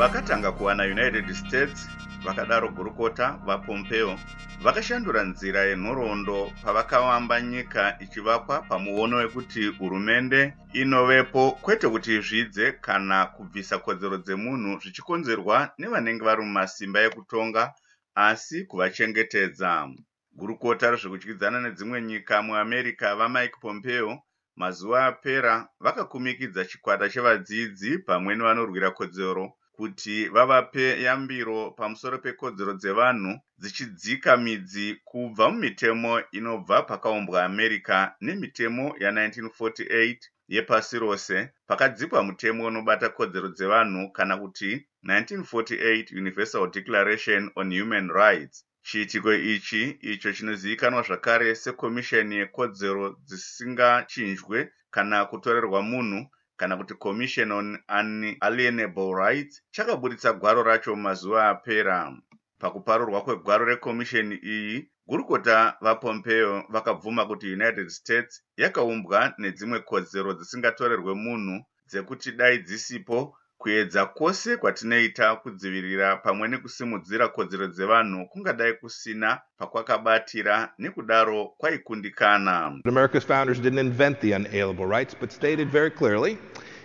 vakatanga kuwana united states vakadaro gurukota vapompeo vakashandura nzira yenhoroondo pavakavamba nyika ichivakwa pamuono wekuti hurumende inovepo kwete kuti izvidze kana kubvisa kodzero dzemunhu zvichikonzerwa nevanenge vari mumasimba ekutonga asi kuvachengetedza. Gurukota rezvekudyidzana nedzimwe nyika muamerica vamike pompeo mazuva apera vakakumikidza chikwata chevadzidzi pamwe nevanorwira kodzero kuti vavape yambiro pamusoro pekodzero dzevanhu dzichidzika midzi kubva mumitemo inobva pakaumbwa america nemitemo ya1948 yepasi rose. Pakadzikwa mutemo unobata kodzero dzevanhu kana kuti 1948 universal declaration on human rights. Chiitiko ichi? Icho chinozivikanwa zvakare sekomisheni yekodzero dzisingachinjwe kana kutorerwa munhu kana kuti commission on unalienable rights chakaburitsa gwaro racho mazuva apera. Pakuparurwa kwegwaro rekomisheni iyi gurukota vapompeo vakabvuma kuti united states yakaumbwa nedzimwe kodzero dzisingatorerwe munhu dzekuti dai dzisipo kuedza kwose kwatinoita kudzivirira pamwe nekusimudzira kodzero dzevanhu kungadai kusina pakwakabatira nekudaro kwaikundikana. America's founders didn't invent the unalienable rights but stated very clearly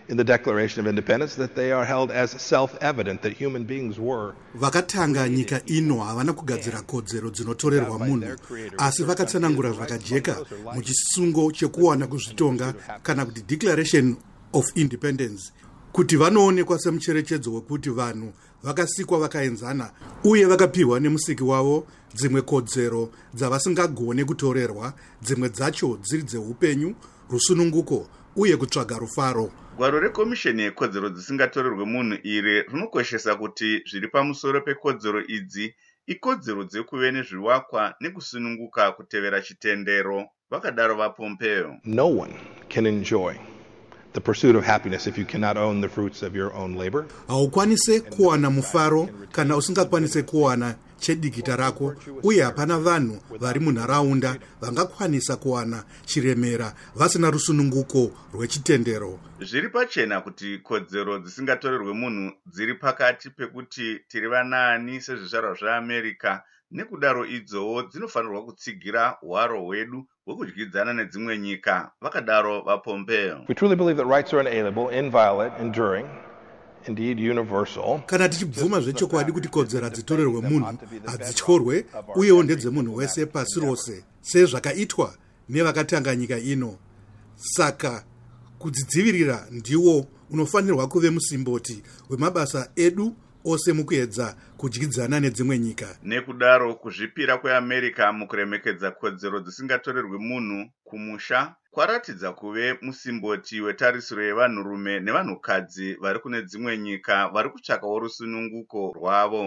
in the declaration of independence that they are held as self-evident that human beings were. Vakatanga nyika ino havana kugadzira kodzero dzinotorerwa munhu asi vakatsanangura zvakajeka muchisungo chekuwana kuzvitonga kana kuti declaration of independence kuti vanoonekwa semucherechedzo wekuti vanhu vakasikwa vakaenzana uye vakapiwa nemusiki wavo dzimwe kodzero dzavasingagone kutorerwa dzimwe dzacho dziri dzeupenyu rusununguko uye kutsvaga rufaro. Gwaro rekomisheni yekodzero dzisingatorerwe munhu iri rinokoshesa kuti zviri pamusoro pekodzero idzi ikodzero dzekuve nezvivakwa nekusununguka kutevera chitendero vakadaro vapompeo. No one can enjoy the pursuit of happiness if you cannot own the fruits of your own labor. Haukwanise kuwana mufaro kana usingakwanise kuwana chedikita rako uye hapana vanhu vari munharaunda vangakwanisa kuwana chiremera vasina rusununguko rwechitendero. Zviri pachena kuti kodzero dzisingatorerwe munhu dziri pakati pekuti tiri vanaani sezvizvarwa zveamerica nekudaro idzowo dzinofanirwa kutsigira hwaro hwedu hwekudyidzana nedzimwe nyika. Vakadaro vapompeo we truly believe that rights are unalienable inviolate enduring indeed universal. Kana tichibvuma zvechokwadi kuti kodzero hadzitorerwe munhu hadzityorwe uyewo ndedzemunhu wese pasi rose sezvakaitwa nevakatanga nyika ino. Saka kudzidzivirira ndiwo unofanirwa kuve musimboti wemabasa edu ose mukuedza kudyidzana nedzimwe nyika. Nekudaro kuzvipira kweamerica mukuremekedza kodzero dzisingatorerwi munhu kumusha kwaratidza kuve musimboti wetarisiro yevanhurume nevanhukadzi vari kune dzimwe nyika vari kutsvakawo rusununguko rwavo.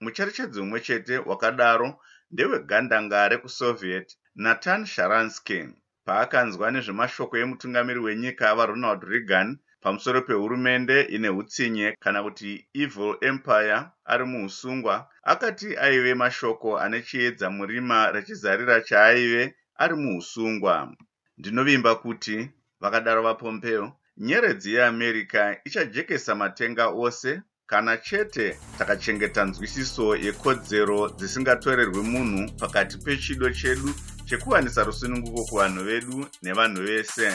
Mucherechedzo umwe chete wakadaro ndewegandanga rekusoviet natan sharansky. Paakanzwa nezvemashoko emutungamiri wenyika varonald reagan pamusoro pehurumende ine utsinye kana kuti evil empire ari muusungwa akati aive mashoko ane chiedza murima rechizarira chaaive ari muusungwa ndinovimba kuti vakadaro vapompeo nyeredzi yeamerica ichajekesa matenga ose kana chete takachengeta nzwisiso yekodzero dzisingatorerwi munhu pakati pechido chedu chekuwanisa rusununguko kuvanhu vedu nevanhu vese